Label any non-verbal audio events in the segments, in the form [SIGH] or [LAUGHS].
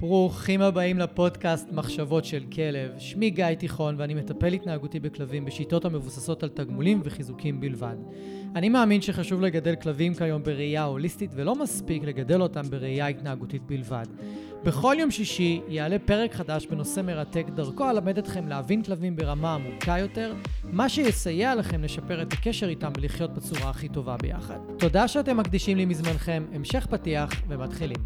ברוכים הבאים לפודקאסט מחשבות של כלב. שמי גיא תיכון ואני מטפל התנהגותי בכלבים בשיטות המבוססות על תגמולים וחיזוקים בלבד. אני מאמין שחשוב לגדל כלבים כיום בראייה הוליסטית ולא מספיק לגדל אותם בראייה התנהגותית בלבד. בכל יום שישי יעלה פרק חדש בנושא מרתק, דרכו אלמד אתכם להבין כלבים ברמה עמוקה יותר, מה שיסייע לכם לשפר את הקשר איתם ולחיות בצורה הכי טובה ביחד. תודה שאתם מקדישים לי מזמנכם, המשך פתיח ומתחילים.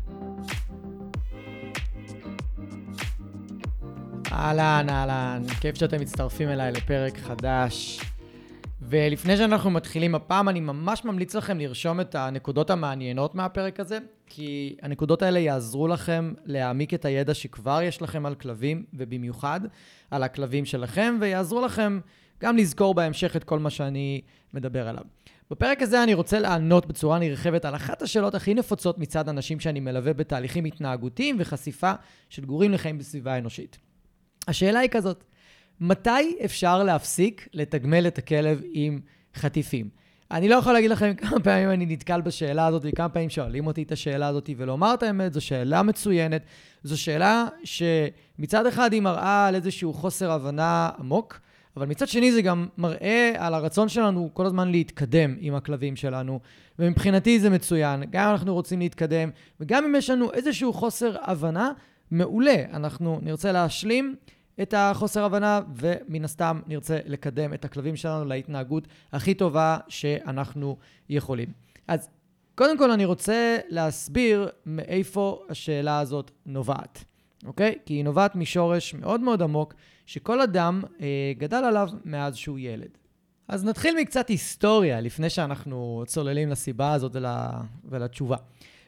אהלן, אהלן, כיף שאתם מצטרפים אליי לפרק חדש. ולפני שאנחנו מתחילים הפעם, אני ממש ממליץ לכם לרשום את הנקודות המעניינות מהפרק הזה, כי הנקודות האלה יעזרו לכם להעמיק את הידע שכבר יש לכם על כלבים, ובמיוחד על הכלבים שלכם, ויעזרו לכם גם לזכור בהמשך את כל מה שאני מדבר עליו. בפרק הזה אני רוצה לענות בצורה נרחבת על אחת השאלות הכי נפוצות מצד אנשים שאני מלווה בתהליכים התנהגותיים וחשיפה של גורים לחיים בסביבה האנושית. השאלה היא כזאת, מתי אפשר להפסיק לתגמל את הכלב עם חטיפים? אני לא יכול להגיד לכם כמה פעמים אני נתקל בשאלה הזאת, וכמה פעמים שואלים אותי את השאלה הזאת, ולומר את האמת, זו שאלה מצוינת. זו שאלה שמצד אחד היא מראה על איזשהו חוסר הבנה עמוק, אבל מצד שני זה גם מראה על הרצון שלנו כל הזמן להתקדם עם הכלבים שלנו, ומבחינתי זה מצוין. גם אם אנחנו רוצים להתקדם, וגם אם יש לנו איזשהו חוסר הבנה, מעולה. אנחנו נרצה להשלים את החוסר הבנה, ומן הסתם נרצה לקדם את הכלבים שלנו להתנהגות הכי טובה שאנחנו יכולים. אז קודם כל אני רוצה להסביר מאיפה השאלה הזאת נובעת, אוקיי? כי היא נובעת משורש מאוד מאוד עמוק, שכל אדם אה, גדל עליו מאז שהוא ילד. אז נתחיל מקצת היסטוריה, לפני שאנחנו צוללים לסיבה הזאת ול... ולתשובה.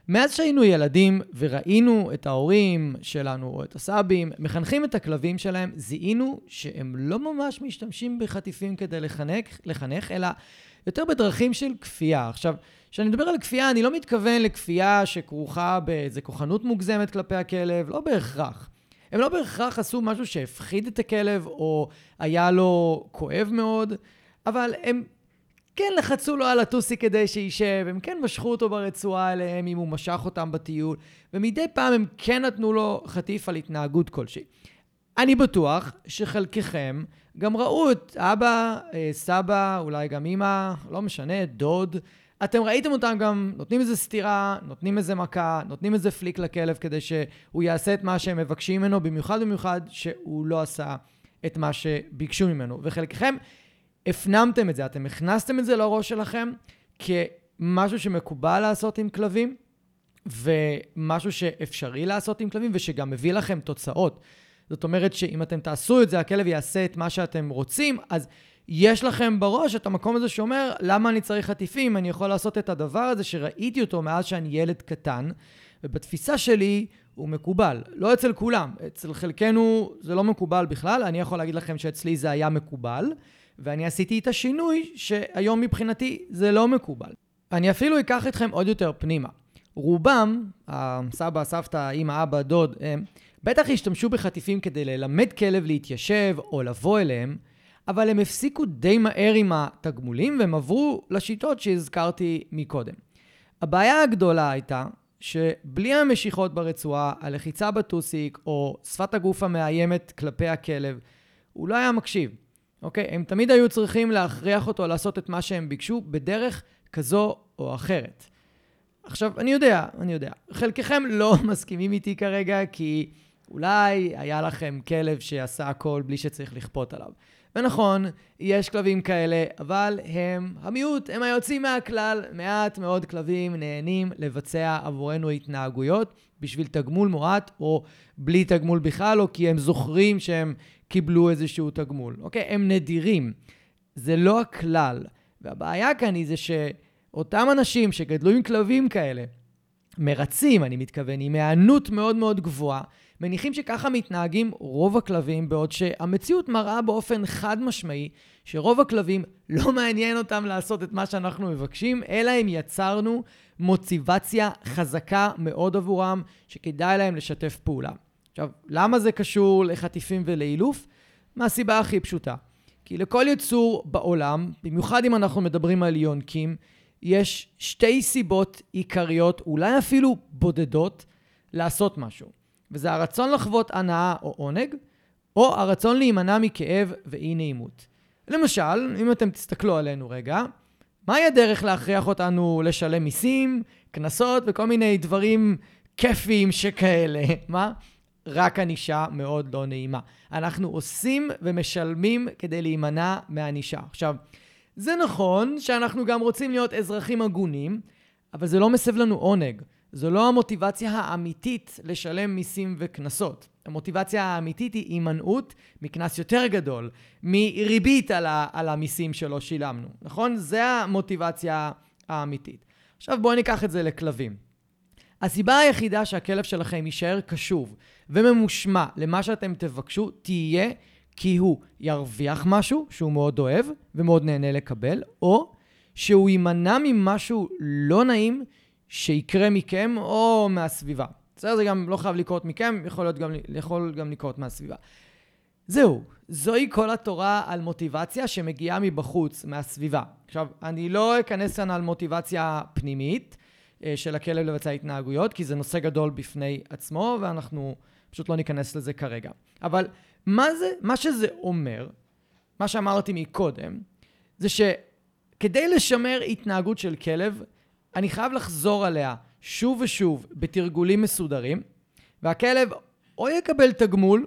מאז שהיינו ילדים וראינו את ההורים שלנו או את הסבים מחנכים את הכלבים שלהם, זיהינו שהם לא ממש משתמשים בחטיפים כדי לחנך, לחנך אלא יותר בדרכים של כפייה. עכשיו, כשאני מדבר על כפייה, אני לא מתכוון לכפייה שכרוכה באיזה כוחנות מוגזמת כלפי הכלב, לא בהכרח. הם לא בהכרח עשו משהו שהפחיד את הכלב או היה לו כואב מאוד, אבל הם כן לחצו לו על הטוסי כדי שישב, הם כן משכו אותו ברצועה אליהם אם הוא משך אותם בטיול, ומדי פעם הם כן נתנו לו חטיף על התנהגות כלשהי. אני בטוח שחלקכם גם ראו את אבא, אה, סבא, אולי גם אמא, לא משנה, דוד. אתם ראיתם אותם גם נותנים איזה סטירה, נותנים איזה מכה, נותנים איזה פליק לכלב כדי שהוא יעשה את מה שהם מבקשים ממנו, במיוחד במיוחד שהוא לא עשה את מה שביקשו ממנו. וחלקכם הפנמתם את זה, אתם הכנסתם את זה לראש שלכם כמשהו שמקובל לעשות עם כלבים, ומשהו שאפשרי לעשות עם כלבים, ושגם מביא לכם תוצאות. זאת אומרת שאם אתם תעשו את זה, הכלב יעשה את מה שאתם רוצים, אז יש לכם בראש את המקום הזה שאומר, למה אני צריך חטיפים? אני יכול לעשות את הדבר הזה שראיתי אותו מאז שאני ילד קטן, ובתפיסה שלי הוא מקובל. לא אצל כולם, אצל חלקנו זה לא מקובל בכלל, אני יכול להגיד לכם שאצלי זה היה מקובל. ואני עשיתי את השינוי שהיום מבחינתי זה לא מקובל. אני אפילו אקח אתכם עוד יותר פנימה. רובם, הסבא, הסבתא, אמא, אבא, דוד, הם, בטח השתמשו בחטיפים כדי ללמד כלב להתיישב או לבוא אליהם, אבל הם הפסיקו די מהר עם התגמולים והם עברו לשיטות שהזכרתי מקודם. הבעיה הגדולה הייתה שבלי המשיכות ברצועה, הלחיצה בטוסיק או שפת הגוף המאיימת כלפי הכלב, הוא לא היה מקשיב. אוקיי? הם תמיד היו צריכים להכריח אותו לעשות את מה שהם ביקשו בדרך כזו או אחרת. עכשיו, אני יודע, אני יודע. חלקכם לא [LAUGHS] מסכימים איתי כרגע, כי אולי היה לכם כלב שעשה הכל בלי שצריך לכפות עליו. ונכון, יש כלבים כאלה, אבל הם המיעוט, הם היוצאים מהכלל. מעט מאוד כלבים נהנים לבצע עבורנו התנהגויות בשביל תגמול מועט, או בלי תגמול בכלל, או כי הם זוכרים שהם קיבלו איזשהו תגמול. אוקיי? הם נדירים. זה לא הכלל. והבעיה כאן היא זה שאותם אנשים שגדלו עם כלבים כאלה, מרצים, אני מתכוון, עם היענות מאוד מאוד גבוהה, מניחים שככה מתנהגים רוב הכלבים, בעוד שהמציאות מראה באופן חד משמעי שרוב הכלבים לא מעניין אותם לעשות את מה שאנחנו מבקשים, אלא אם יצרנו מוטיבציה חזקה מאוד עבורם, שכדאי להם לשתף פעולה. עכשיו, למה זה קשור לחטיפים ולאילוף? מהסיבה הכי פשוטה. כי לכל יצור בעולם, במיוחד אם אנחנו מדברים על יונקים, יש שתי סיבות עיקריות, אולי אפילו בודדות, לעשות משהו. וזה הרצון לחוות הנאה או עונג, או הרצון להימנע מכאב ואי נעימות. למשל, אם אתם תסתכלו עלינו רגע, מהי הדרך להכריח אותנו לשלם מיסים, קנסות וכל מיני דברים כיפיים שכאלה? מה? רק ענישה מאוד לא נעימה. אנחנו עושים ומשלמים כדי להימנע מענישה. עכשיו, זה נכון שאנחנו גם רוצים להיות אזרחים הגונים, אבל זה לא מסב לנו עונג. זו לא המוטיבציה האמיתית לשלם מיסים וקנסות. המוטיבציה האמיתית היא הימנעות מקנס יותר גדול, מריבית על, ה- על המיסים שלא שילמנו, נכון? זה המוטיבציה האמיתית. עכשיו בואו ניקח את זה לכלבים. הסיבה היחידה שהכלב שלכם יישאר קשוב וממושמע למה שאתם תבקשו תהיה כי הוא ירוויח משהו שהוא מאוד אוהב ומאוד נהנה לקבל, או שהוא יימנע ממשהו לא נעים שיקרה מכם או מהסביבה. בסדר? זה גם לא חייב לקרות מכם, יכול, להיות גם, יכול גם לקרות מהסביבה. זהו, זוהי כל התורה על מוטיבציה שמגיעה מבחוץ, מהסביבה. עכשיו, אני לא אכנס כאן על מוטיבציה פנימית אה, של הכלב לבצע התנהגויות, כי זה נושא גדול בפני עצמו, ואנחנו פשוט לא ניכנס לזה כרגע. אבל מה זה, מה שזה אומר, מה שאמרתי מקודם, זה שכדי לשמר התנהגות של כלב, אני חייב לחזור עליה שוב ושוב בתרגולים מסודרים, והכלב או יקבל תגמול,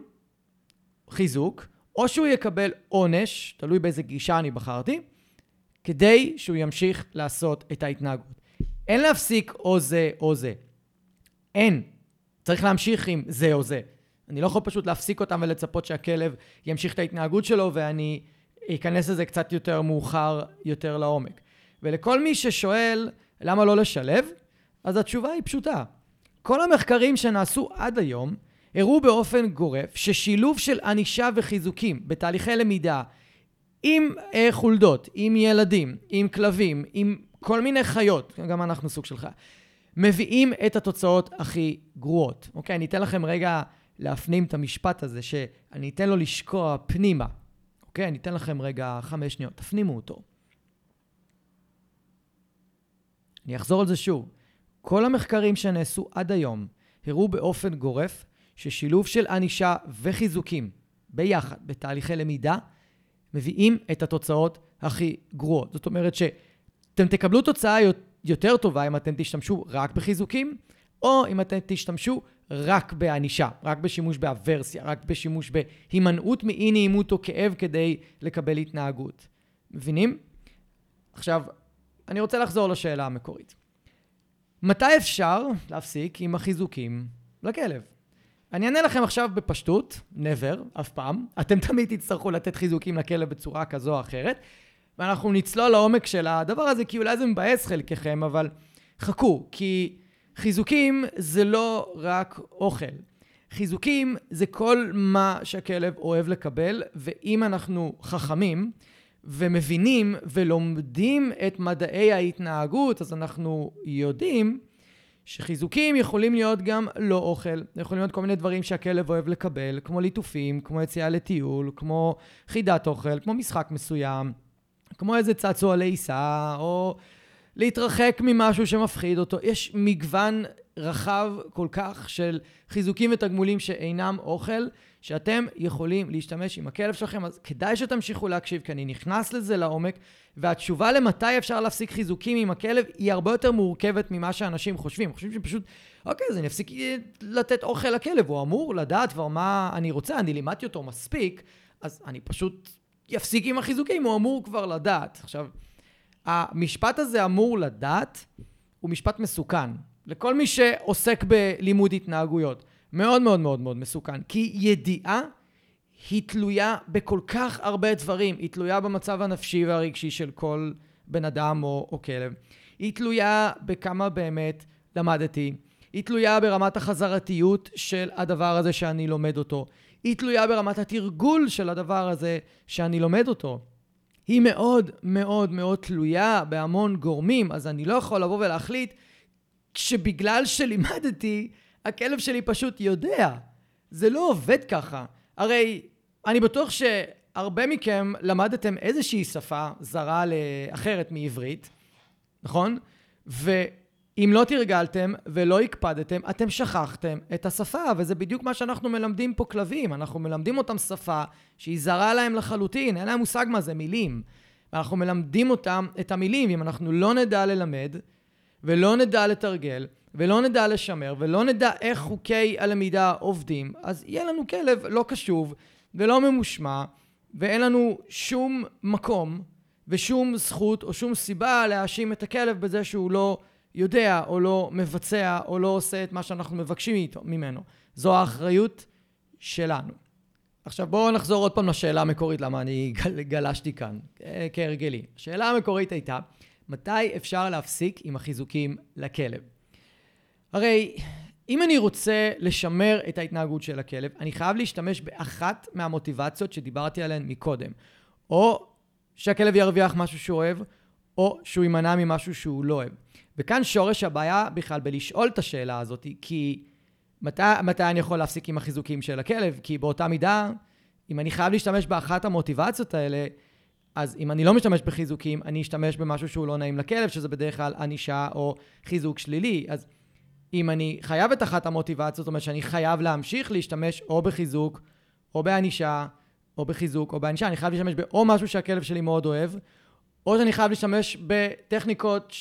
חיזוק, או שהוא יקבל עונש, תלוי באיזה גישה אני בחרתי, כדי שהוא ימשיך לעשות את ההתנהגות. אין להפסיק או זה או זה. אין. צריך להמשיך עם זה או זה. אני לא יכול פשוט להפסיק אותם ולצפות שהכלב ימשיך את ההתנהגות שלו ואני אכנס לזה קצת יותר מאוחר, יותר לעומק. ולכל מי ששואל למה לא לשלב, אז התשובה היא פשוטה. כל המחקרים שנעשו עד היום הראו באופן גורף ששילוב של ענישה וחיזוקים בתהליכי למידה עם אה, חולדות, עם ילדים, עם כלבים, עם כל מיני חיות, גם אנחנו סוג של חיה, מביאים את התוצאות הכי גרועות. אוקיי, אני אתן לכם רגע להפנים את המשפט הזה, שאני אתן לו לשקוע פנימה. אוקיי, אני אתן לכם רגע חמש שניות, תפנימו אותו. אני אחזור על זה שוב. כל המחקרים שנעשו עד היום הראו באופן גורף ששילוב של ענישה וחיזוקים ביחד בתהליכי למידה מביאים את התוצאות הכי גרועות. זאת אומרת שאתם תקבלו תוצאה יותר טובה אם אתם תשתמשו רק בחיזוקים, או אם אתם תשתמשו רק בענישה, רק בשימוש באברסיה, רק בשימוש בהימנעות מאי נעימות או כאב כדי לקבל התנהגות. מבינים? עכשיו, אני רוצה לחזור לשאלה המקורית. מתי אפשר להפסיק עם החיזוקים לכלב? אני אענה לכם עכשיו בפשטות, never, אף פעם. אתם תמיד תצטרכו לתת חיזוקים לכלב בצורה כזו או אחרת, ואנחנו נצלול לעומק של הדבר הזה, כי אולי זה מבאס חלקכם, אבל חכו, כי חיזוקים זה לא רק אוכל. חיזוקים זה כל מה שהכלב אוהב לקבל, ואם אנחנו חכמים ומבינים ולומדים את מדעי ההתנהגות, אז אנחנו יודעים שחיזוקים יכולים להיות גם לא אוכל. יכולים להיות כל מיני דברים שהכלב אוהב לקבל, כמו ליטופים, כמו יציאה לטיול, כמו חידת אוכל, כמו משחק מסוים, כמו איזה צעצוע לעיסה, או להתרחק ממשהו שמפחיד אותו. יש מגוון רחב כל כך של חיזוקים ותגמולים שאינם אוכל, שאתם יכולים להשתמש עם הכלב שלכם, אז כדאי שתמשיכו להקשיב, כי אני נכנס לזה לעומק, והתשובה למתי אפשר להפסיק חיזוקים עם הכלב היא הרבה יותר מורכבת ממה שאנשים חושבים. חושבים שפשוט, אוקיי, אז אני אפסיק לתת אוכל לכלב, הוא אמור לדעת כבר מה אני רוצה, אני לימדתי אותו מספיק, אז אני פשוט אפסיק עם החיזוקים, הוא אמור כבר לדעת. עכשיו, המשפט הזה אמור לדעת, הוא משפט מסוכן. לכל מי שעוסק בלימוד התנהגויות. מאוד מאוד מאוד מאוד מסוכן. כי ידיעה היא תלויה בכל כך הרבה דברים. היא תלויה במצב הנפשי והרגשי של כל בן אדם או, או כלב. היא תלויה בכמה באמת למדתי. היא תלויה ברמת החזרתיות של הדבר הזה שאני לומד אותו. היא תלויה ברמת התרגול של הדבר הזה שאני לומד אותו. היא מאוד מאוד מאוד תלויה בהמון גורמים, אז אני לא יכול לבוא ולהחליט שבגלל שלימדתי, הכלב שלי פשוט יודע. זה לא עובד ככה. הרי אני בטוח שהרבה מכם למדתם איזושהי שפה זרה אחרת מעברית, נכון? אם לא תרגלתם ולא הקפדתם, אתם שכחתם את השפה, וזה בדיוק מה שאנחנו מלמדים פה כלבים. אנחנו מלמדים אותם שפה שהיא זרה להם לחלוטין, אין להם מושג מה זה מילים. ואנחנו מלמדים אותם את המילים, אם אנחנו לא נדע ללמד, ולא נדע לתרגל, ולא נדע לשמר, ולא נדע איך חוקי הלמידה עובדים, אז יהיה לנו כלב לא קשוב ולא ממושמע, ואין לנו שום מקום ושום זכות או שום סיבה להאשים את הכלב בזה שהוא לא יודע או לא מבצע או לא עושה את מה שאנחנו מבקשים איתו, ממנו. זו האחריות שלנו. עכשיו בואו נחזור עוד פעם לשאלה המקורית, למה אני גל, גלשתי כאן, כהרגלי. השאלה המקורית הייתה, מתי אפשר להפסיק עם החיזוקים לכלב? הרי אם אני רוצה לשמר את ההתנהגות של הכלב, אני חייב להשתמש באחת מהמוטיבציות שדיברתי עליהן מקודם. או שהכלב ירוויח משהו שהוא אוהב, או שהוא יימנע ממשהו שהוא לא אוהב. וכאן שורש הבעיה בכלל בלשאול את השאלה הזאת, כי מתי, מתי אני יכול להפסיק עם החיזוקים של הכלב? כי באותה מידה, אם אני חייב להשתמש באחת המוטיבציות האלה, אז אם אני לא משתמש בחיזוקים, אני אשתמש במשהו שהוא לא נעים לכלב, שזה בדרך כלל ענישה או חיזוק שלילי. אז אם אני חייב את אחת המוטיבציות, זאת אומרת שאני חייב להמשיך להשתמש או בחיזוק, או בענישה, או בחיזוק, או בענישה, אני חייב להשתמש באו משהו שהכלב שלי מאוד אוהב, או שאני חייב להשתמש בטכניקות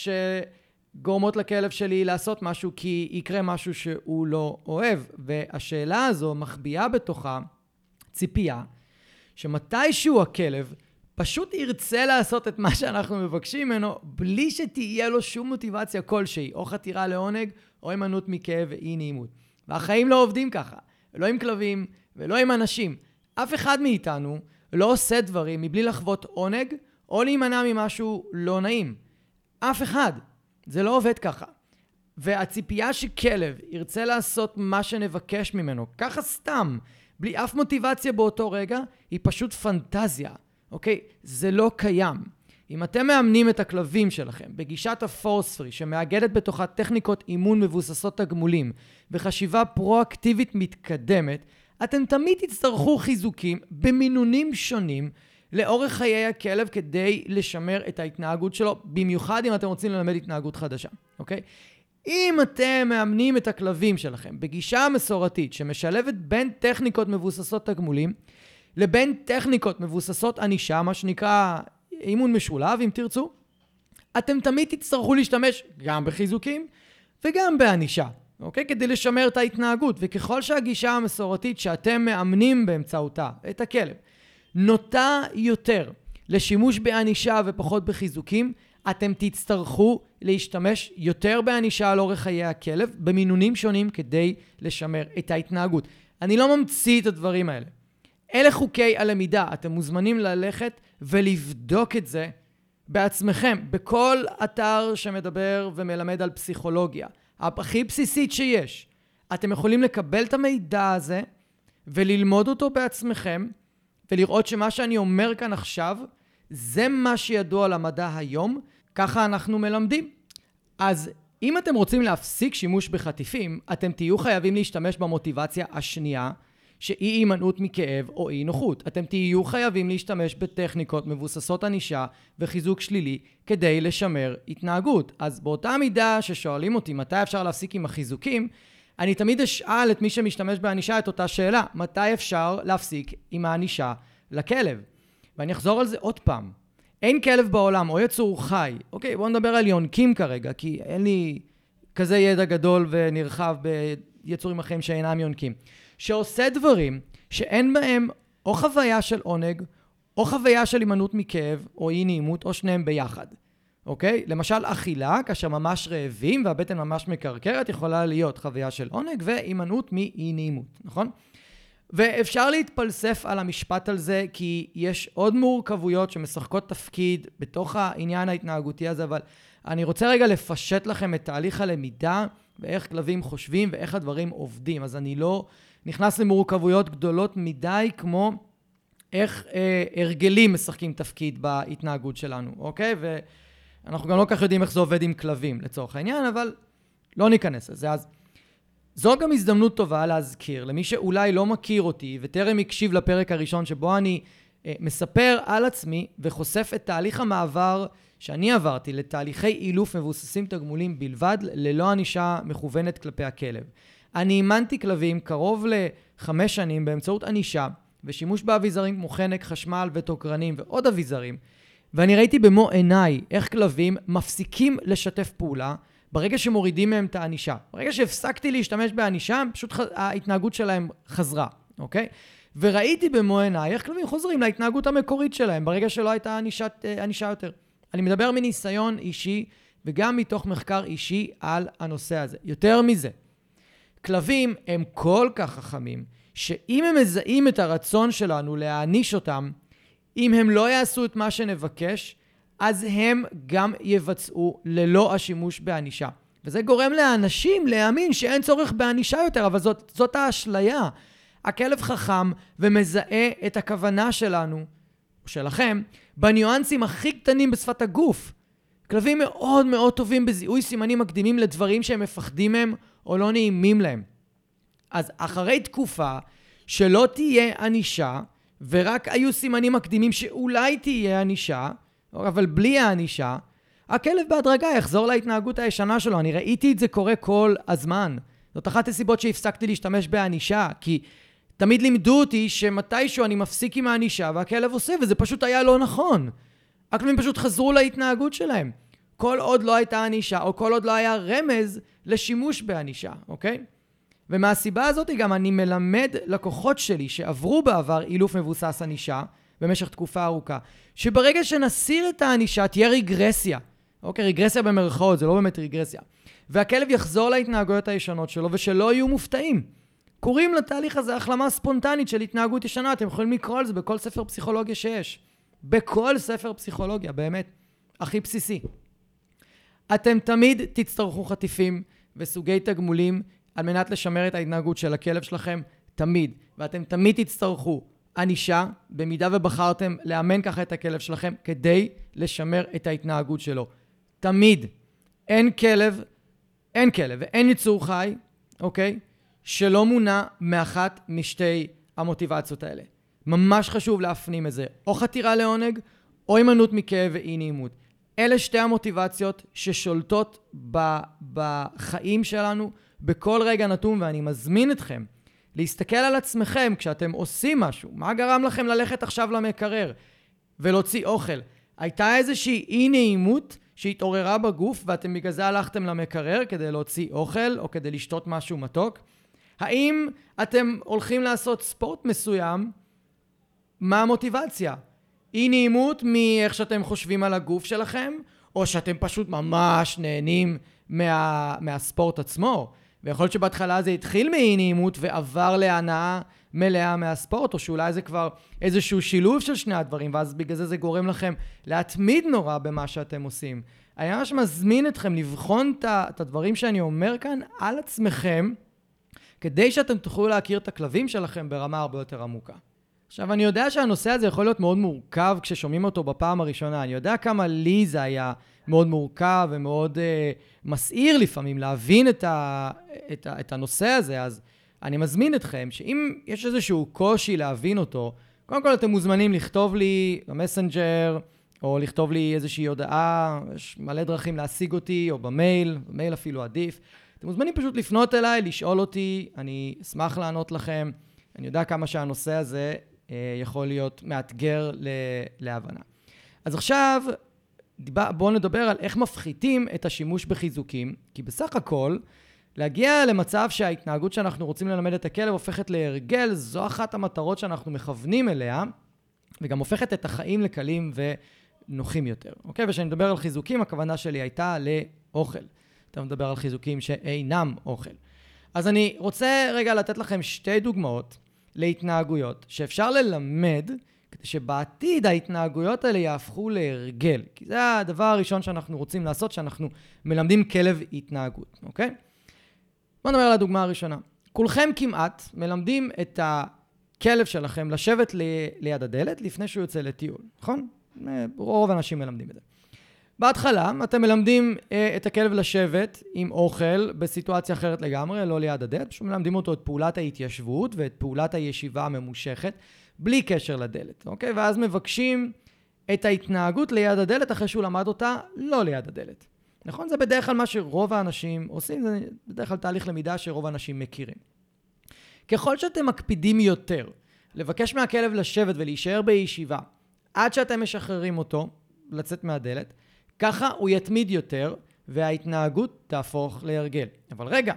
שגורמות לכלב שלי לעשות משהו כי יקרה משהו שהוא לא אוהב. והשאלה הזו מחביאה בתוכה ציפייה שמתישהו הכלב פשוט ירצה לעשות את מה שאנחנו מבקשים ממנו, בלי שתהיה לו שום מוטיבציה כלשהי, או חתירה לעונג, או הימנעות מכאב ואי נעימות. והחיים לא עובדים ככה, לא עם כלבים ולא עם אנשים. אף אחד מאיתנו לא עושה דברים מבלי לחוות עונג, או להימנע ממשהו לא נעים. אף אחד. זה לא עובד ככה. והציפייה שכלב ירצה לעשות מה שנבקש ממנו, ככה סתם, בלי אף מוטיבציה באותו רגע, היא פשוט פנטזיה. אוקיי? זה לא קיים. אם אתם מאמנים את הכלבים שלכם בגישת הפורס-פרי שמאגדת בתוכה טכניקות אימון מבוססות תגמולים וחשיבה פרואקטיבית מתקדמת, אתם תמיד תצטרכו חיזוקים במינונים שונים לאורך חיי הכלב כדי לשמר את ההתנהגות שלו, במיוחד אם אתם רוצים ללמד התנהגות חדשה, אוקיי? אם אתם מאמנים את הכלבים שלכם בגישה המסורתית שמשלבת בין טכניקות מבוססות תגמולים, לבין טכניקות מבוססות ענישה, מה שנקרא אימון משולב, אם תרצו, אתם תמיד תצטרכו להשתמש גם בחיזוקים וגם בענישה, אוקיי? כדי לשמר את ההתנהגות. וככל שהגישה המסורתית שאתם מאמנים באמצעותה את הכלב נוטה יותר לשימוש בענישה ופחות בחיזוקים, אתם תצטרכו להשתמש יותר בענישה על אורך חיי הכלב במינונים שונים כדי לשמר את ההתנהגות. אני לא ממציא את הדברים האלה. אלה חוקי הלמידה. אתם מוזמנים ללכת ולבדוק את זה בעצמכם, בכל אתר שמדבר ומלמד על פסיכולוגיה. הכי בסיסית שיש. אתם יכולים לקבל את המידע הזה וללמוד אותו בעצמכם, ולראות שמה שאני אומר כאן עכשיו, זה מה שידוע למדע היום, ככה אנחנו מלמדים. אז אם אתם רוצים להפסיק שימוש בחטיפים, אתם תהיו חייבים להשתמש במוטיבציה השנייה, שאי הימנעות מכאב או אי נוחות. אתם תהיו חייבים להשתמש בטכניקות מבוססות ענישה וחיזוק שלילי כדי לשמר התנהגות. אז באותה מידה ששואלים אותי מתי אפשר להפסיק עם החיזוקים, אני תמיד אשאל את מי שמשתמש בענישה את אותה שאלה, מתי אפשר להפסיק עם הענישה לכלב? ואני אחזור על זה עוד פעם. אין כלב בעולם או יצור חי, אוקיי, בואו נדבר על יונקים כרגע, כי אין לי כזה ידע גדול ונרחב ביצורים אחרים שאינם יונקים. שעושה דברים שאין בהם או חוויה של עונג, או חוויה של הימנעות מכאב, או אי נעימות, או שניהם ביחד. אוקיי? למשל, אכילה, כאשר ממש רעבים והבטן ממש מקרקרת, יכולה להיות חוויה של עונג והימנעות מאי נעימות, נכון? ואפשר להתפלסף על המשפט על זה, כי יש עוד מורכבויות שמשחקות תפקיד בתוך העניין ההתנהגותי הזה, אבל אני רוצה רגע לפשט לכם את תהליך הלמידה ואיך כלבים חושבים ואיך הדברים עובדים. אז אני לא נכנס למורכבויות גדולות מדי, כמו איך אה, הרגלים משחקים תפקיד בהתנהגות שלנו, אוקיי? ואנחנו גם לא כך יודעים איך זה עובד עם כלבים, לצורך העניין, אבל לא ניכנס לזה. אז זו גם הזדמנות טובה להזכיר למי שאולי לא מכיר אותי וטרם הקשיב לפרק הראשון שבו אני אה, מספר על עצמי וחושף את תהליך המעבר שאני עברתי לתהליכי אילוף מבוססים תגמולים בלבד, ללא ענישה מכוונת כלפי הכלב. אני אימנתי כלבים קרוב לחמש שנים באמצעות ענישה ושימוש באביזרים כמו חנק, חשמל ותוקרנים ועוד אביזרים, ואני ראיתי במו עיניי איך כלבים מפסיקים לשתף פעולה ברגע שמורידים מהם את הענישה. ברגע שהפסקתי להשתמש בענישה, פשוט ההתנהגות שלהם חזרה, אוקיי? וראיתי במו עיניי איך כלבים חוזרים להתנהגות המקורית שלהם ברגע שלא הייתה ענישת, אה, ענישה יותר. אני מדבר מניסיון אישי וגם מתוך מחקר אישי על הנושא הזה. יותר מזה, כלבים הם כל כך חכמים, שאם הם מזהים את הרצון שלנו להעניש אותם, אם הם לא יעשו את מה שנבקש, אז הם גם יבצעו ללא השימוש בענישה. וזה גורם לאנשים להאמין שאין צורך בענישה יותר, אבל זאת, זאת האשליה. הכלב חכם ומזהה את הכוונה שלנו, או שלכם, בניואנסים הכי קטנים בשפת הגוף. כלבים מאוד מאוד טובים בזיהוי סימנים מקדימים לדברים שהם מפחדים מהם או לא נעימים להם. אז אחרי תקופה שלא תהיה ענישה, ורק היו סימנים מקדימים שאולי תהיה ענישה, אבל בלי הענישה, הכלב בהדרגה יחזור להתנהגות הישנה שלו. אני ראיתי את זה קורה כל הזמן. זאת אחת הסיבות שהפסקתי להשתמש בענישה, כי תמיד לימדו אותי שמתישהו אני מפסיק עם הענישה והכלב עושה, וזה פשוט היה לא נכון. הכלבים פשוט חזרו להתנהגות שלהם. כל עוד לא הייתה ענישה, או כל עוד לא היה רמז לשימוש בענישה, אוקיי? ומהסיבה הזאת גם אני מלמד לקוחות שלי שעברו בעבר אילוף מבוסס ענישה במשך תקופה ארוכה, שברגע שנסיר את הענישה תהיה רגרסיה. אוקיי, רגרסיה במרכאות, זה לא באמת רגרסיה. והכלב יחזור להתנהגויות הישנות שלו ושלא יהיו מופתעים. קוראים לתהליך הזה החלמה ספונטנית של התנהגות ישנה, אתם יכולים לקרוא על זה בכל ספר פסיכולוגיה שיש. בכל ספר פסיכולוגיה, באמת. הכי בסיסי. אתם תמיד תצטרכו חטיפים וסוגי תגמולים על מנת לשמר את ההתנהגות של הכלב שלכם, תמיד. ואתם תמיד תצטרכו ענישה, במידה ובחרתם לאמן ככה את הכלב שלכם, כדי לשמר את ההתנהגות שלו. תמיד. אין כלב, אין כלב ואין יצור חי, אוקיי? שלא מונע מאחת משתי המוטיבציות האלה. ממש חשוב להפנים את זה. או חתירה לעונג, או הימנעות מכאב ואי נעימות. אלה שתי המוטיבציות ששולטות בחיים שלנו בכל רגע נתון, ואני מזמין אתכם להסתכל על עצמכם כשאתם עושים משהו. מה גרם לכם ללכת עכשיו למקרר ולהוציא אוכל? הייתה איזושהי אי נעימות שהתעוררה בגוף ואתם בגלל זה הלכתם למקרר כדי להוציא אוכל או כדי לשתות משהו מתוק? האם אתם הולכים לעשות ספורט מסוים? מה המוטיבציה? אי נעימות מאיך שאתם חושבים על הגוף שלכם, או שאתם פשוט ממש נהנים מה, מהספורט עצמו. ויכול להיות שבהתחלה זה התחיל מאי נעימות ועבר להנאה מלאה מהספורט, או שאולי זה כבר איזשהו שילוב של שני הדברים, ואז בגלל זה זה גורם לכם להתמיד נורא במה שאתם עושים. אני ממש מזמין אתכם לבחון את הדברים שאני אומר כאן על עצמכם, כדי שאתם תוכלו להכיר את הכלבים שלכם ברמה הרבה יותר עמוקה. עכשיו, אני יודע שהנושא הזה יכול להיות מאוד מורכב כששומעים אותו בפעם הראשונה. אני יודע כמה לי זה היה מאוד מורכב ומאוד uh, מסעיר לפעמים להבין את, ה, את, ה, את הנושא הזה, אז אני מזמין אתכם שאם יש איזשהו קושי להבין אותו, קודם כל אתם מוזמנים לכתוב לי במסנג'ר, או לכתוב לי איזושהי הודעה, יש מלא דרכים להשיג אותי, או במייל, במייל אפילו עדיף. אתם מוזמנים פשוט לפנות אליי, לשאול אותי, אני אשמח לענות לכם. אני יודע כמה שהנושא הזה אה, יכול להיות מאתגר להבנה. אז עכשיו, בואו נדבר על איך מפחיתים את השימוש בחיזוקים, כי בסך הכל, להגיע למצב שההתנהגות שאנחנו רוצים ללמד את הכלב הופכת להרגל, זו אחת המטרות שאנחנו מכוונים אליה, וגם הופכת את החיים לקלים ונוחים יותר. אוקיי? וכשאני מדבר על חיזוקים, הכוונה שלי הייתה לאוכל. אתה מדבר על חיזוקים שאינם אוכל. אז אני רוצה רגע לתת לכם שתי דוגמאות להתנהגויות שאפשר ללמד כדי שבעתיד ההתנהגויות האלה יהפכו להרגל. כי זה הדבר הראשון שאנחנו רוצים לעשות, שאנחנו מלמדים כלב התנהגות, אוקיי? בואו נדבר על הדוגמה הראשונה. כולכם כמעט מלמדים את הכלב שלכם לשבת לי, ליד הדלת לפני שהוא יוצא לטיול, נכון? רוב האנשים מלמדים את זה. בהתחלה אתם מלמדים אה, את הכלב לשבת עם אוכל בסיטואציה אחרת לגמרי, לא ליד הדלת, פשוט מלמדים אותו את פעולת ההתיישבות ואת פעולת הישיבה הממושכת, בלי קשר לדלת, אוקיי? ואז מבקשים את ההתנהגות ליד הדלת אחרי שהוא למד אותה לא ליד הדלת. נכון? זה בדרך כלל מה שרוב האנשים עושים, זה בדרך כלל תהליך למידה שרוב האנשים מכירים. ככל שאתם מקפידים יותר לבקש מהכלב לשבת ולהישאר בישיבה עד שאתם משחררים אותו לצאת מהדלת, ככה הוא יתמיד יותר וההתנהגות תהפוך להרגל. אבל רגע,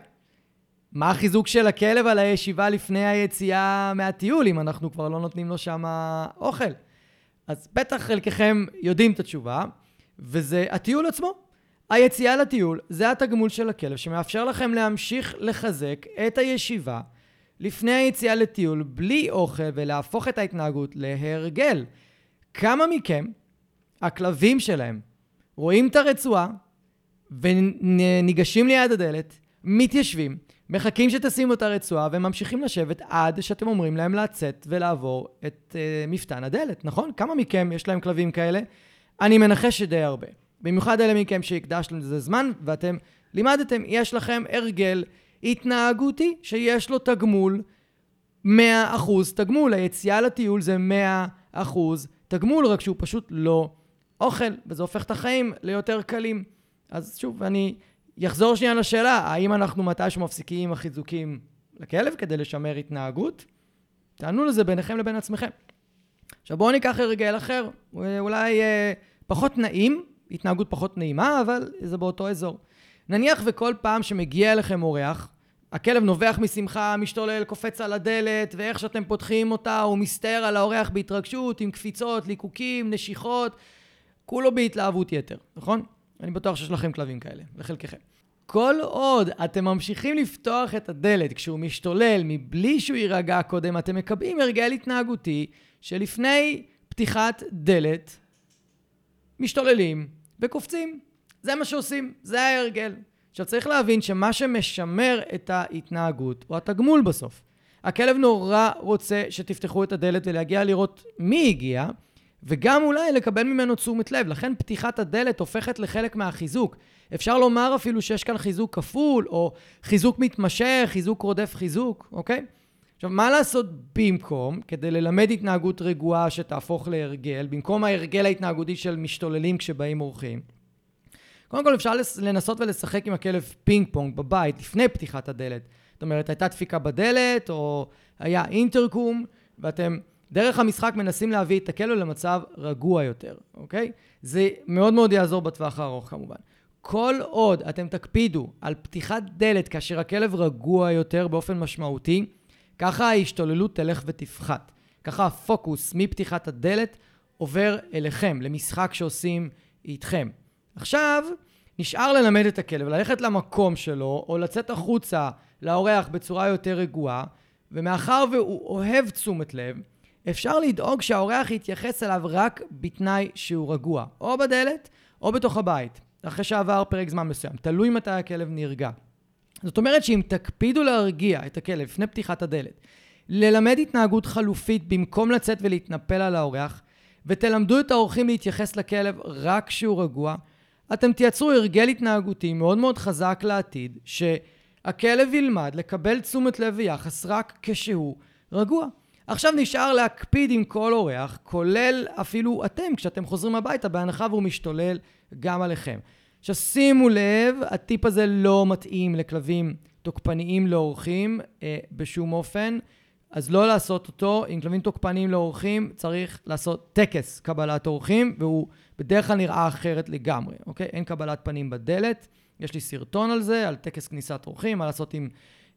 מה החיזוק של הכלב על הישיבה לפני היציאה מהטיול, אם אנחנו כבר לא נותנים לו שם אוכל? אז בטח חלקכם יודעים את התשובה, וזה הטיול עצמו. היציאה לטיול זה התגמול של הכלב שמאפשר לכם להמשיך לחזק את הישיבה לפני היציאה לטיול בלי אוכל ולהפוך את ההתנהגות להרגל. כמה מכם, הכלבים שלהם, רואים את הרצועה וניגשים ליד הדלת, מתיישבים, מחכים שתשימו את הרצועה וממשיכים לשבת עד שאתם אומרים להם לצאת ולעבור את uh, מפתן הדלת, נכון? כמה מכם יש להם כלבים כאלה? אני מנחש שדי הרבה. במיוחד אלה מכם שהקדשתם לזה זמן ואתם לימדתם, יש לכם הרגל התנהגותי שיש לו תגמול 100% תגמול. היציאה לטיול זה 100% תגמול, רק שהוא פשוט לא אוכל, וזה הופך את החיים ליותר קלים. אז שוב, אני אחזור שנייה לשאלה, האם אנחנו מתישהו מפסיקים החיזוקים לכלב כדי לשמר התנהגות? תענו לזה ביניכם לבין עצמכם. עכשיו בואו ניקח הרגל אחר, אולי אה, פחות נעים, התנהגות פחות נעימה, אבל זה באותו אזור. נניח וכל פעם שמגיע אליכם אורח, הכלב נובח משמחה, משתולל, קופץ על הדלת, ואיך שאתם פותחים אותה, הוא מסתער על האורח בהתרגשות, עם קפיצות, ליקוקים, נשיכות, כולו בהתלהבות יתר, נכון? אני בטוח שיש לכם כלבים כאלה, לחלקכם. כל עוד אתם ממשיכים לפתוח את הדלת כשהוא משתולל מבלי שהוא יירגע קודם, אתם מקבעים הרגל התנהגותי שלפני פתיחת דלת משתוללים וקופצים. זה מה שעושים, זה ההרגל. עכשיו צריך להבין שמה שמשמר את ההתנהגות הוא התגמול בסוף. הכלב נורא רוצה שתפתחו את הדלת ולהגיע לראות מי הגיע, וגם אולי לקבל ממנו תשומת לב. לכן פתיחת הדלת הופכת לחלק מהחיזוק. אפשר לומר אפילו שיש כאן חיזוק כפול, או חיזוק מתמשך, חיזוק רודף חיזוק, אוקיי? עכשיו, מה לעשות במקום, כדי ללמד התנהגות רגועה שתהפוך להרגל, במקום ההרגל ההתנהגותי של משתוללים כשבאים אורחים? קודם כל, אפשר לנסות ולשחק עם הכלב פינג פונג בבית, לפני פתיחת הדלת. זאת אומרת, הייתה דפיקה בדלת, או היה אינטרקום, ואתם דרך המשחק מנסים להביא את הכלב למצב רגוע יותר, אוקיי? זה מאוד מאוד יעזור בטווח הארוך כמובן. כל עוד אתם תקפידו על פתיחת דלת כאשר הכלב רגוע יותר באופן משמעותי, ככה ההשתוללות תלך ותפחת. ככה הפוקוס מפתיחת הדלת עובר אליכם, למשחק שעושים איתכם. עכשיו, נשאר ללמד את הכלב, ללכת למקום שלו, או לצאת החוצה לאורח בצורה יותר רגועה, ומאחר והוא אוהב תשומת לב, אפשר לדאוג שהאורח יתייחס אליו רק בתנאי שהוא רגוע, או בדלת, או בתוך הבית, אחרי שעבר פרק זמן מסוים, תלוי מתי הכלב נרגע. זאת אומרת שאם תקפידו להרגיע את הכלב לפני פתיחת הדלת, ללמד התנהגות חלופית במקום לצאת ולהתנפל על האורח, ותלמדו את האורחים להתייחס לכלב רק כשהוא רגוע, אתם תייצרו הרגל התנהגותי מאוד מאוד חזק לעתיד, שהכלב ילמד לקבל תשומת לב ויחס רק כשהוא רגוע. עכשיו נשאר להקפיד עם כל אורח, כולל אפילו אתם, כשאתם חוזרים הביתה, בהנחה והוא משתולל גם עליכם. עכשיו שימו לב, הטיפ הזה לא מתאים לכלבים תוקפניים לאורחים אה, בשום אופן, אז לא לעשות אותו. עם כלבים תוקפניים לאורחים צריך לעשות טקס קבלת אורחים, והוא בדרך כלל נראה אחרת לגמרי, אוקיי? אין קבלת פנים בדלת. יש לי סרטון על זה, על טקס כניסת אורחים, מה לעשות עם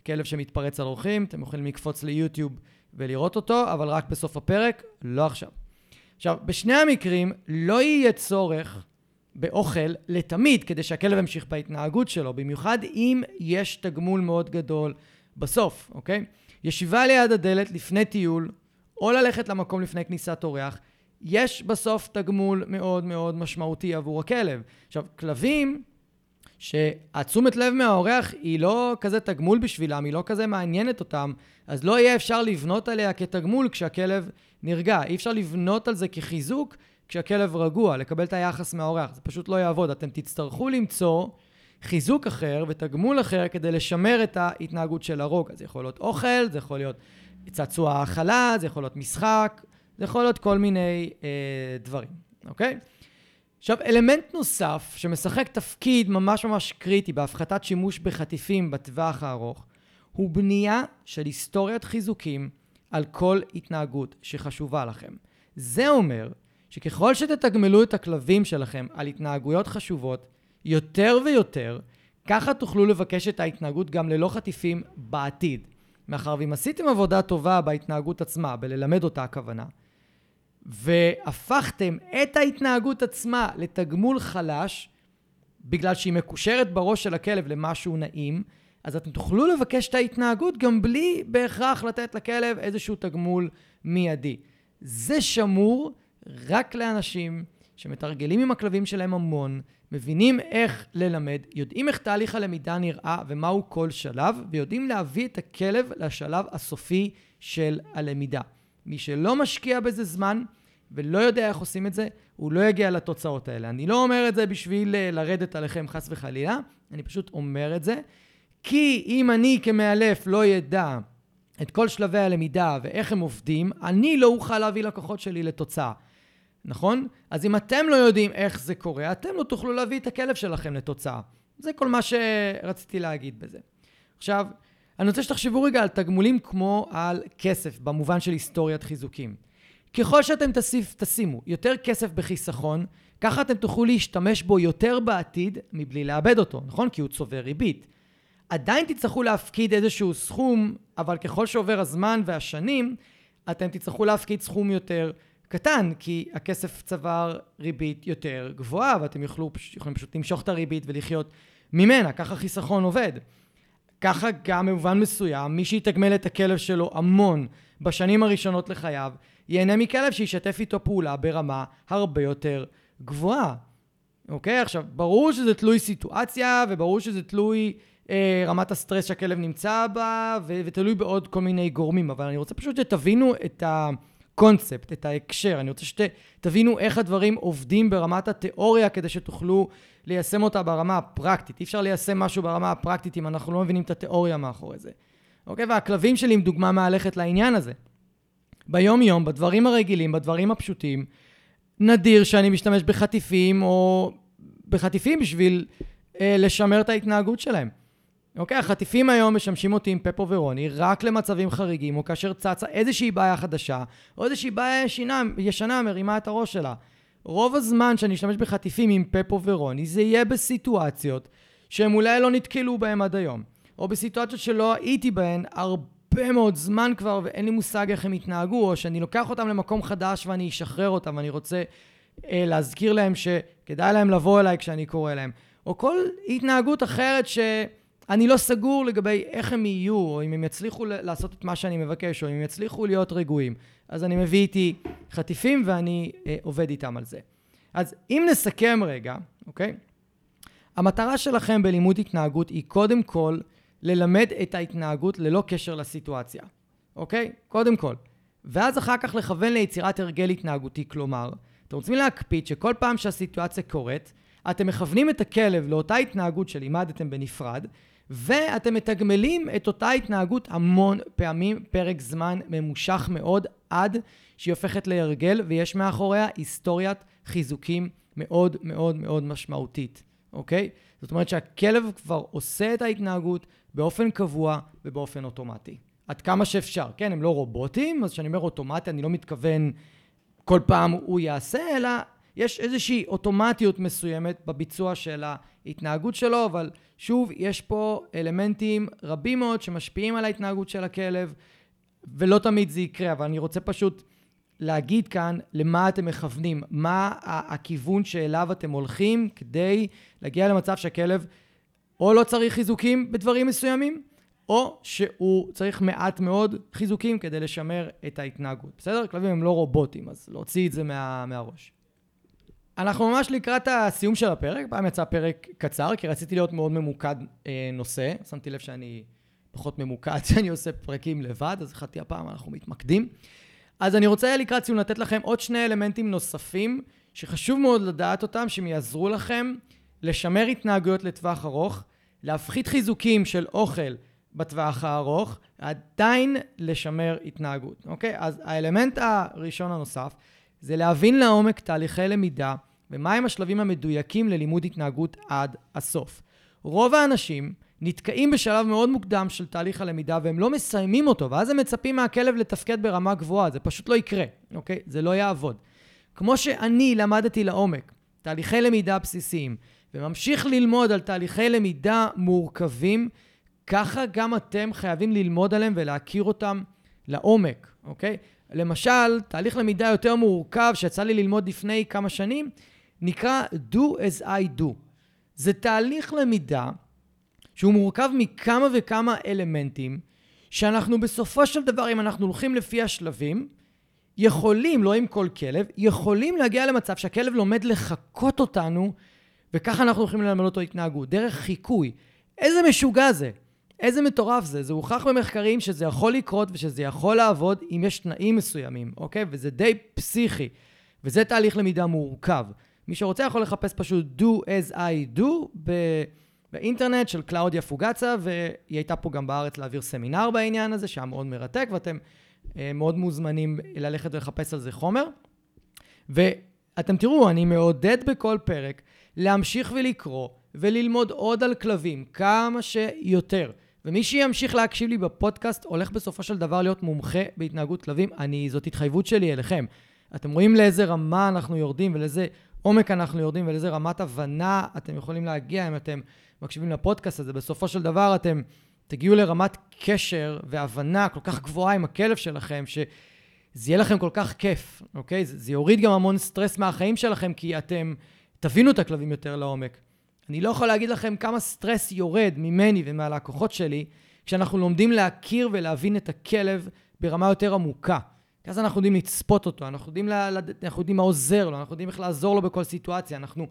כלב שמתפרץ על אורחים. אתם יכולים לקפוץ ליוטיוב ולראות אותו, אבל רק בסוף הפרק, לא עכשיו. עכשיו, בשני המקרים לא יהיה צורך באוכל לתמיד כדי שהכלב ימשיך בהתנהגות שלו, במיוחד אם יש תגמול מאוד גדול בסוף, אוקיי? ישיבה ליד הדלת לפני טיול, או ללכת למקום לפני כניסת אורח, יש בסוף תגמול מאוד מאוד משמעותי עבור הכלב. עכשיו, כלבים שהתשומת לב מהאורח היא לא כזה תגמול בשבילם, היא לא כזה מעניינת אותם, אז לא יהיה אפשר לבנות עליה כתגמול כשהכלב נרגע. אי אפשר לבנות על זה כחיזוק כשהכלב רגוע, לקבל את היחס מהאורח. זה פשוט לא יעבוד. אתם תצטרכו למצוא חיזוק אחר ותגמול אחר כדי לשמר את ההתנהגות של הרוג. זה יכול להיות אוכל, זה יכול להיות צעצוע האכלה, זה יכול להיות משחק, זה יכול להיות כל מיני אה, דברים, אוקיי? עכשיו, אלמנט נוסף שמשחק תפקיד ממש ממש קריטי בהפחתת שימוש בחטיפים בטווח הארוך, הוא בנייה של היסטוריית חיזוקים על כל התנהגות שחשובה לכם. זה אומר שככל שתתגמלו את הכלבים שלכם על התנהגויות חשובות יותר ויותר, ככה תוכלו לבקש את ההתנהגות גם ללא חטיפים בעתיד. מאחר ואם עשיתם עבודה טובה בהתנהגות עצמה, בללמד אותה הכוונה, והפכתם את ההתנהגות עצמה לתגמול חלש, בגלל שהיא מקושרת בראש של הכלב למשהו נעים, אז אתם תוכלו לבקש את ההתנהגות גם בלי בהכרח לתת לכלב איזשהו תגמול מיידי. זה שמור רק לאנשים שמתרגלים עם הכלבים שלהם המון, מבינים איך ללמד, יודעים איך תהליך הלמידה נראה ומהו כל שלב, ויודעים להביא את הכלב לשלב הסופי של הלמידה. מי שלא משקיע בזה זמן ולא יודע איך עושים את זה, הוא לא יגיע לתוצאות האלה. אני לא אומר את זה בשביל אה, לרדת עליכם חס וחלילה, אני פשוט אומר את זה, כי אם אני כמאלף לא ידע את כל שלבי הלמידה ואיך הם עובדים, אני לא אוכל להביא לקוחות שלי לתוצאה. נכון? אז אם אתם לא יודעים איך זה קורה, אתם לא תוכלו להביא את הכלב שלכם לתוצאה. זה כל מה שרציתי להגיד בזה. עכשיו, אני רוצה שתחשבו רגע על תגמולים כמו על כסף, במובן של היסטוריית חיזוקים. ככל שאתם תסיף, תשימו יותר כסף בחיסכון, ככה אתם תוכלו להשתמש בו יותר בעתיד מבלי לאבד אותו, נכון? כי הוא צובר ריבית. עדיין תצטרכו להפקיד איזשהו סכום, אבל ככל שעובר הזמן והשנים, אתם תצטרכו להפקיד סכום יותר קטן, כי הכסף צבר ריבית יותר גבוהה, ואתם יוכלו, יכולים פשוט למשוך את הריבית ולחיות ממנה, ככה חיסכון עובד. ככה גם במובן מסוים, מי שיתגמל את הכלב שלו המון בשנים הראשונות לחייו, ייהנה מכלב שישתף איתו פעולה ברמה הרבה יותר גבוהה. אוקיי? עכשיו, ברור שזה תלוי סיטואציה, וברור שזה תלוי אה, רמת הסטרס שהכלב נמצא בה, ו- ותלוי בעוד כל מיני גורמים, אבל אני רוצה פשוט שתבינו את הקונספט, את ההקשר. אני רוצה שתבינו איך הדברים עובדים ברמת התיאוריה, כדי שתוכלו ליישם אותה ברמה הפרקטית. אי אפשר ליישם משהו ברמה הפרקטית אם אנחנו לא מבינים את התיאוריה מאחורי זה. אוקיי? והכלבים שלי הם דוגמה מהלכת לעניין הזה. ביום-יום, בדברים הרגילים, בדברים הפשוטים, נדיר שאני משתמש בחטיפים או בחטיפים בשביל אה, לשמר את ההתנהגות שלהם. אוקיי, החטיפים היום משמשים אותי עם פפו ורוני רק למצבים חריגים, או כאשר צצה איזושהי בעיה חדשה, או איזושהי בעיה ישנה, ישנה מרימה את הראש שלה. רוב הזמן שאני אשתמש בחטיפים עם פפו ורוני, זה יהיה בסיטואציות שהם אולי לא נתקלו בהם עד היום, או בסיטואציות שלא הייתי בהן הרבה מאוד זמן כבר, ואין לי מושג איך הם יתנהגו, או שאני לוקח אותם למקום חדש ואני אשחרר אותם, ואני רוצה אה, להזכיר להם שכדאי להם לבוא אליי כשאני קורא להם. או כל התנהגות אחרת ש... אני לא סגור לגבי איך הם יהיו, או אם הם יצליחו לעשות את מה שאני מבקש, או אם הם יצליחו להיות רגועים. אז אני מביא איתי חטיפים ואני אה, עובד איתם על זה. אז אם נסכם רגע, אוקיי? המטרה שלכם בלימוד התנהגות היא קודם כל ללמד את ההתנהגות ללא קשר לסיטואציה, אוקיי? קודם כל. ואז אחר כך לכוון ליצירת הרגל התנהגותי, כלומר, אתם רוצים להקפיד שכל פעם שהסיטואציה קורית, אתם מכוונים את הכלב לאותה התנהגות שלימדתם בנפרד, ואתם מתגמלים את אותה התנהגות המון פעמים, פרק זמן ממושך מאוד, עד שהיא הופכת להרגל, ויש מאחוריה היסטוריית חיזוקים מאוד מאוד מאוד משמעותית, אוקיי? זאת אומרת שהכלב כבר עושה את ההתנהגות באופן קבוע ובאופן אוטומטי. עד כמה שאפשר, כן? הם לא רובוטים, אז כשאני אומר אוטומטי, אני לא מתכוון כל פעם הוא יעשה, אלא יש איזושהי אוטומטיות מסוימת בביצוע של ההתנהגות שלו, אבל שוב, יש פה אלמנטים רבים מאוד שמשפיעים על ההתנהגות של הכלב, ולא תמיד זה יקרה, אבל אני רוצה פשוט להגיד כאן למה אתם מכוונים, מה הכיוון שאליו אתם הולכים כדי להגיע למצב שהכלב או לא צריך חיזוקים בדברים מסוימים, או שהוא צריך מעט מאוד חיזוקים כדי לשמר את ההתנהגות. בסדר? כלבים הם לא רובוטים, אז להוציא את זה מה, מהראש. אנחנו ממש לקראת הסיום של הפרק, פעם יצא פרק קצר, כי רציתי להיות מאוד ממוקד אה, נושא. שמתי לב שאני פחות ממוקד, [LAUGHS] שאני עושה פרקים לבד, אז החלטתי הפעם אנחנו מתמקדים. אז אני רוצה לקראת סיום לתת לכם עוד שני אלמנטים נוספים, שחשוב מאוד לדעת אותם, שהם יעזרו לכם לשמר התנהגויות לטווח ארוך, להפחית חיזוקים של אוכל בטווח הארוך, עדיין לשמר התנהגות, אוקיי? אז האלמנט הראשון הנוסף זה להבין לעומק תהליכי למידה ומהם השלבים המדויקים ללימוד התנהגות עד הסוף. רוב האנשים נתקעים בשלב מאוד מוקדם של תהליך הלמידה והם לא מסיימים אותו, ואז הם מצפים מהכלב לתפקד ברמה גבוהה, זה פשוט לא יקרה, אוקיי? זה לא יעבוד. כמו שאני למדתי לעומק תהליכי למידה בסיסיים, וממשיך ללמוד על תהליכי למידה מורכבים, ככה גם אתם חייבים ללמוד עליהם ולהכיר אותם לעומק, אוקיי? למשל, תהליך למידה יותר מורכב שיצא לי ללמוד לפני כמה שנים, נקרא Do as I do. זה תהליך למידה שהוא מורכב מכמה וכמה אלמנטים, שאנחנו בסופו של דבר, אם אנחנו הולכים לפי השלבים, יכולים, לא עם כל כלב, יכולים להגיע למצב שהכלב לומד לחקות אותנו, וככה אנחנו הולכים ללמד אותו התנהגות, דרך חיקוי. איזה משוגע זה? איזה מטורף זה. זה הוכח במחקרים שזה יכול לקרות ושזה יכול לעבוד אם יש תנאים מסוימים, אוקיי? וזה די פסיכי. וזה תהליך למידה מורכב. מי שרוצה יכול לחפש פשוט do as I do ב- באינטרנט של קלאודיה פוגצה, והיא הייתה פה גם בארץ להעביר סמינר בעניין הזה, שהיה מאוד מרתק, ואתם אה, מאוד מוזמנים ללכת ולחפש על זה חומר. ואתם תראו, אני מעודד בכל פרק להמשיך ולקרוא וללמוד עוד על כלבים, כמה שיותר. ומי שימשיך להקשיב לי בפודקאסט הולך בסופו של דבר להיות מומחה בהתנהגות כלבים. אני, זאת התחייבות שלי אליכם. אתם רואים לאיזה רמה אנחנו יורדים ולאיזה עומק אנחנו יורדים ולאיזה רמת הבנה אתם יכולים להגיע אם אתם מקשיבים לפודקאסט הזה. בסופו של דבר אתם תגיעו לרמת קשר והבנה כל כך גבוהה עם הכלב שלכם, שזה יהיה לכם כל כך כיף, אוקיי? זה, זה יוריד גם המון סטרס מהחיים שלכם, כי אתם תבינו את הכלבים יותר לעומק. אני לא יכול להגיד לכם כמה סטרס יורד ממני ומהלקוחות שלי, כשאנחנו לומדים להכיר ולהבין את הכלב ברמה יותר עמוקה. כי אז אנחנו יודעים לצפות אותו, אנחנו יודעים, לה, אנחנו יודעים מה עוזר לו, אנחנו יודעים איך לעזור לו בכל סיטואציה, אנחנו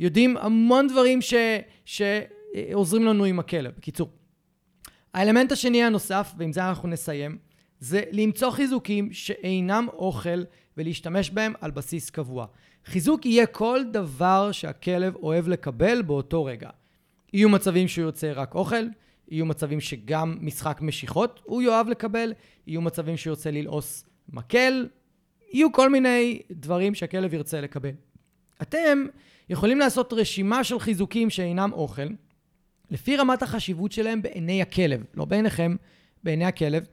יודעים המון דברים ש, שעוזרים לנו עם הכלב. בקיצור, האלמנט השני הנוסף, ועם זה אנחנו נסיים, זה למצוא חיזוקים שאינם אוכל ולהשתמש בהם על בסיס קבוע. חיזוק יהיה כל דבר שהכלב אוהב לקבל באותו רגע. יהיו מצבים שהוא ירצה רק אוכל, יהיו מצבים שגם משחק משיכות הוא יאהב לקבל, יהיו מצבים שהוא ירצה ללעוס מקל, יהיו כל מיני דברים שהכלב ירצה לקבל. אתם יכולים לעשות רשימה של חיזוקים שאינם אוכל, לפי רמת החשיבות שלהם בעיני הכלב, לא בעיניכם, בעיני הכלב,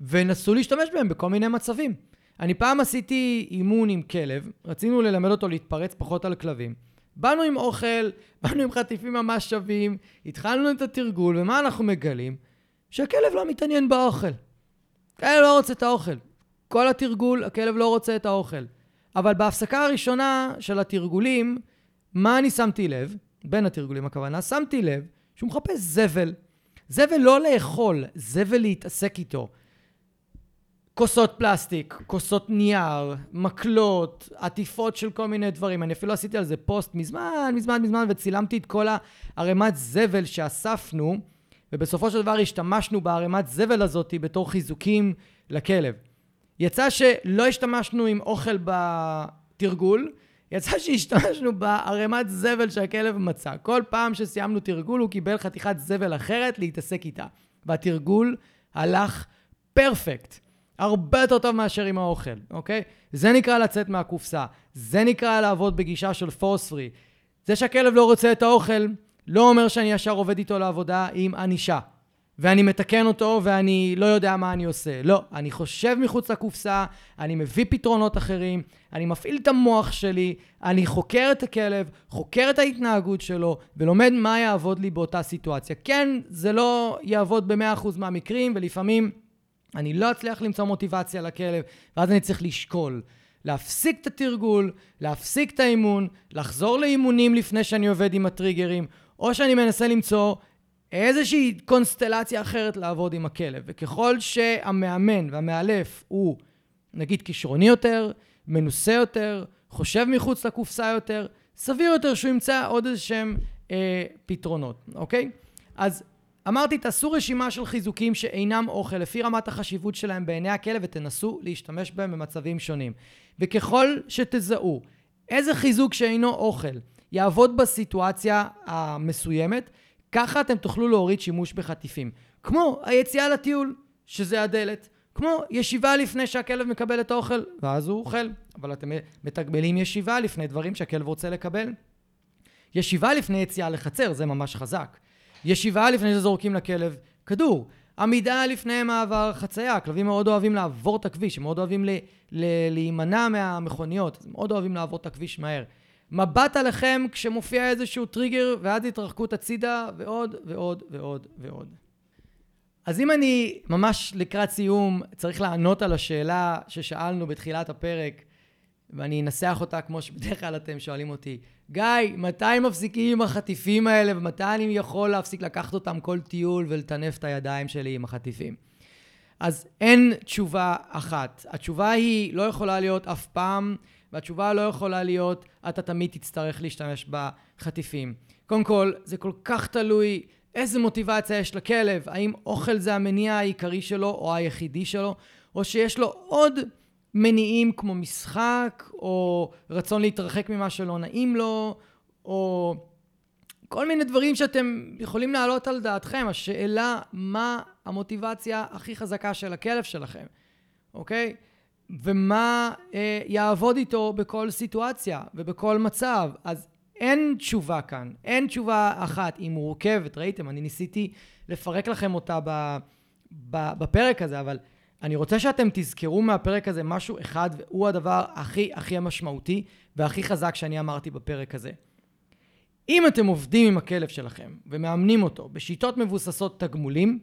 ונסו להשתמש בהם בכל מיני מצבים. אני פעם עשיתי אימון עם כלב, רצינו ללמד אותו להתפרץ פחות על כלבים. באנו עם אוכל, [LAUGHS] באנו עם חטיפים ממש שווים, התחלנו את התרגול, ומה אנחנו מגלים? שהכלב לא מתעניין באוכל. הכלב לא רוצה את האוכל. כל התרגול, הכלב לא רוצה את האוכל. אבל בהפסקה הראשונה של התרגולים, מה אני שמתי לב? בין התרגולים הכוונה, שמתי לב שהוא מחפש זבל. זבל לא לאכול, זבל להתעסק איתו. כוסות פלסטיק, כוסות נייר, מקלות, עטיפות של כל מיני דברים. אני אפילו עשיתי על זה פוסט מזמן, מזמן, מזמן, וצילמתי את כל הערימת זבל שאספנו, ובסופו של דבר השתמשנו בערימת זבל הזאת בתור חיזוקים לכלב. יצא שלא השתמשנו עם אוכל בתרגול, יצא [LAUGHS] שהשתמשנו בערימת זבל שהכלב מצא. כל פעם שסיימנו תרגול הוא קיבל חתיכת זבל אחרת להתעסק איתה. והתרגול הלך פרפקט. הרבה יותר טוב מאשר עם האוכל, אוקיי? זה נקרא לצאת מהקופסה. זה נקרא לעבוד בגישה של פורס פרי. זה שהכלב לא רוצה את האוכל, לא אומר שאני ישר עובד איתו לעבודה עם ענישה. ואני מתקן אותו ואני לא יודע מה אני עושה. לא, אני חושב מחוץ לקופסה, אני מביא פתרונות אחרים, אני מפעיל את המוח שלי, אני חוקר את הכלב, חוקר את ההתנהגות שלו, ולומד מה יעבוד לי באותה סיטואציה. כן, זה לא יעבוד ב-100% מהמקרים, ולפעמים אני לא אצליח למצוא מוטיבציה לכלב, ואז אני צריך לשקול. להפסיק את התרגול, להפסיק את האימון, לחזור לאימונים לפני שאני עובד עם הטריגרים, או שאני מנסה למצוא איזושהי קונסטלציה אחרת לעבוד עם הכלב. וככל שהמאמן והמאלף הוא, נגיד, כישרוני יותר, מנוסה יותר, חושב מחוץ לקופסה יותר, סביר יותר שהוא ימצא עוד איזה שהם אה, פתרונות, אוקיי? אז אמרתי, תעשו רשימה של חיזוקים שאינם אוכל לפי רמת החשיבות שלהם בעיני הכלב ותנסו להשתמש בהם במצבים שונים. וככל שתזהו איזה חיזוק שאינו אוכל יעבוד בסיטואציה המסוימת, ככה אתם תוכלו להוריד שימוש בחטיפים. כמו היציאה לטיול, שזה הדלת. כמו ישיבה לפני שהכלב מקבל את האוכל, ואז הוא אוכל. אבל אתם מתגמלים ישיבה לפני דברים שהכלב רוצה לקבל. ישיבה לפני יציאה לחצר, זה ממש חזק. ישיבה לפני שזורקים לכלב כדור. עמידה לפני מעבר חצייה. כלבים מאוד אוהבים לעבור את הכביש, הם מאוד אוהבים להימנע מהמכוניות, הם מאוד אוהבים לעבור את הכביש מהר. מבט עליכם כשמופיע איזשהו טריגר, ואז התרחקות הצידה, ועוד ועוד ועוד ועוד. אז אם אני ממש לקראת סיום צריך לענות על השאלה ששאלנו בתחילת הפרק, ואני אנסח אותה כמו שבדרך כלל אתם שואלים אותי, גיא, מתי מפסיקים עם החטיפים האלה, ומתי אני יכול להפסיק לקחת אותם כל טיול ולטנף את הידיים שלי עם החטיפים? אז אין תשובה אחת. התשובה היא לא יכולה להיות אף פעם, והתשובה לא יכולה להיות אתה תמיד תצטרך להשתמש בחטיפים. קודם כל, זה כל כך תלוי איזה מוטיבציה יש לכלב, האם אוכל זה המניע העיקרי שלו או היחידי שלו, או שיש לו עוד מניעים כמו משחק, או רצון להתרחק ממה שלא נעים לו, או כל מיני דברים שאתם יכולים להעלות על דעתכם. השאלה מה המוטיבציה הכי חזקה של הכלב שלכם, אוקיי? ומה אה, יעבוד איתו בכל סיטואציה ובכל מצב. אז אין תשובה כאן, אין תשובה אחת, היא מורכבת, ראיתם? אני ניסיתי לפרק לכם אותה ב, ב, בפרק הזה, אבל אני רוצה שאתם תזכרו מהפרק הזה משהו אחד, והוא הדבר הכי הכי המשמעותי והכי חזק שאני אמרתי בפרק הזה. אם אתם עובדים עם הכלב שלכם ומאמנים אותו בשיטות מבוססות תגמולים,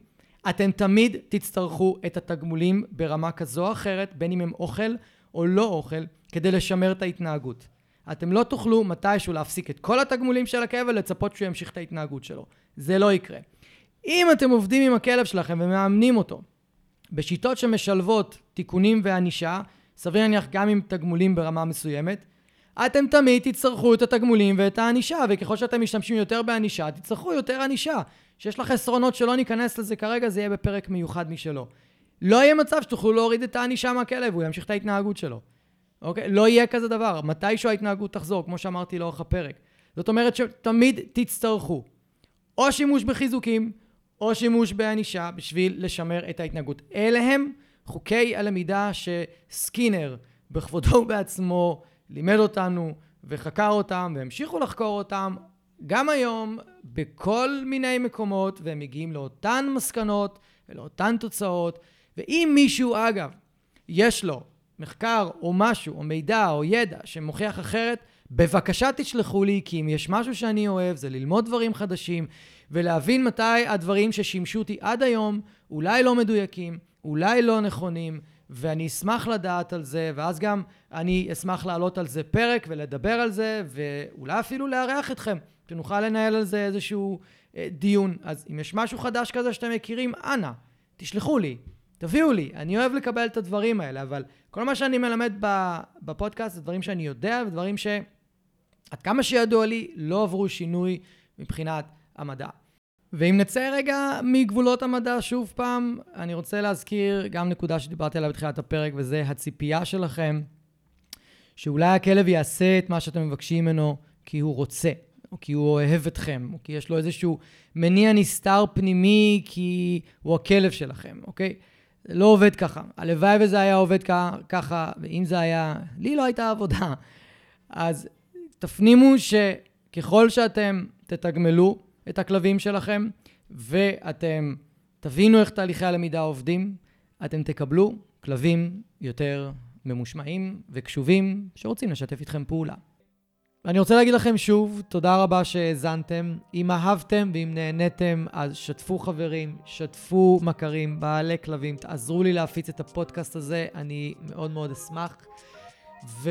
אתם תמיד תצטרכו את התגמולים ברמה כזו או אחרת, בין אם הם אוכל או לא אוכל, כדי לשמר את ההתנהגות. אתם לא תוכלו מתישהו להפסיק את כל התגמולים של הכלב ולצפות שהוא ימשיך את ההתנהגות שלו. זה לא יקרה. אם אתם עובדים עם הכלב שלכם ומאמנים אותו בשיטות שמשלבות תיקונים וענישה, סביר להניח גם עם תגמולים ברמה מסוימת, אתם תמיד תצטרכו את התגמולים ואת הענישה, וככל שאתם משתמשים יותר בענישה, תצטרכו יותר ענישה. שיש לך חסרונות שלא ניכנס לזה כרגע, זה יהיה בפרק מיוחד משלו. לא יהיה מצב שתוכלו להוריד את הענישה מהכלב, הוא ימשיך את ההתנהגות שלו. אוקיי? לא יהיה כזה דבר. מתישהו ההתנהגות תחזור, כמו שאמרתי לאורך הפרק. זאת אומרת שתמיד תצטרכו או שימוש בחיזוקים, או שימוש בענישה בשביל לשמר את ההתנהגות. אלה הם חוקי הלמידה שסקינר בכבודו ובעצמו לימד אותנו וחקר אותם והמשיכו לחקור אותם גם היום בכל מיני מקומות והם מגיעים לאותן מסקנות ולאותן תוצאות ואם מישהו אגב יש לו מחקר או משהו או מידע או ידע שמוכיח אחרת בבקשה תשלחו לי כי אם יש משהו שאני אוהב זה ללמוד דברים חדשים ולהבין מתי הדברים ששימשו אותי עד היום אולי לא מדויקים, אולי לא נכונים, ואני אשמח לדעת על זה, ואז גם אני אשמח לעלות על זה פרק ולדבר על זה, ואולי אפילו לארח אתכם, שנוכל לנהל על זה איזשהו אה, דיון. אז אם יש משהו חדש כזה שאתם מכירים, אנא, תשלחו לי, תביאו לי. אני אוהב לקבל את הדברים האלה, אבל כל מה שאני מלמד בפודקאסט זה דברים שאני יודע, ודברים שעד כמה שידוע לי, לא עברו שינוי מבחינת המדע. ואם נצא רגע מגבולות המדע שוב פעם, אני רוצה להזכיר גם נקודה שדיברתי עליה בתחילת הפרק, וזה הציפייה שלכם, שאולי הכלב יעשה את מה שאתם מבקשים ממנו כי הוא רוצה, או כי הוא אוהב אתכם, או כי יש לו איזשהו מניע נסתר פנימי כי הוא הכלב שלכם, אוקיי? זה לא עובד ככה. הלוואי וזה היה עובד ככה, ואם זה היה... לי לא הייתה עבודה. אז תפנימו שככל שאתם תתגמלו את הכלבים שלכם, ואתם תבינו איך תהליכי הלמידה עובדים, אתם תקבלו כלבים יותר ממושמעים וקשובים שרוצים לשתף איתכם פעולה. ואני רוצה להגיד לכם שוב, תודה רבה שהאזנתם. אם אהבתם ואם נהניתם, אז שתפו חברים, שתפו מכרים, בעלי כלבים, תעזרו לי להפיץ את הפודקאסט הזה, אני מאוד מאוד אשמח. ו...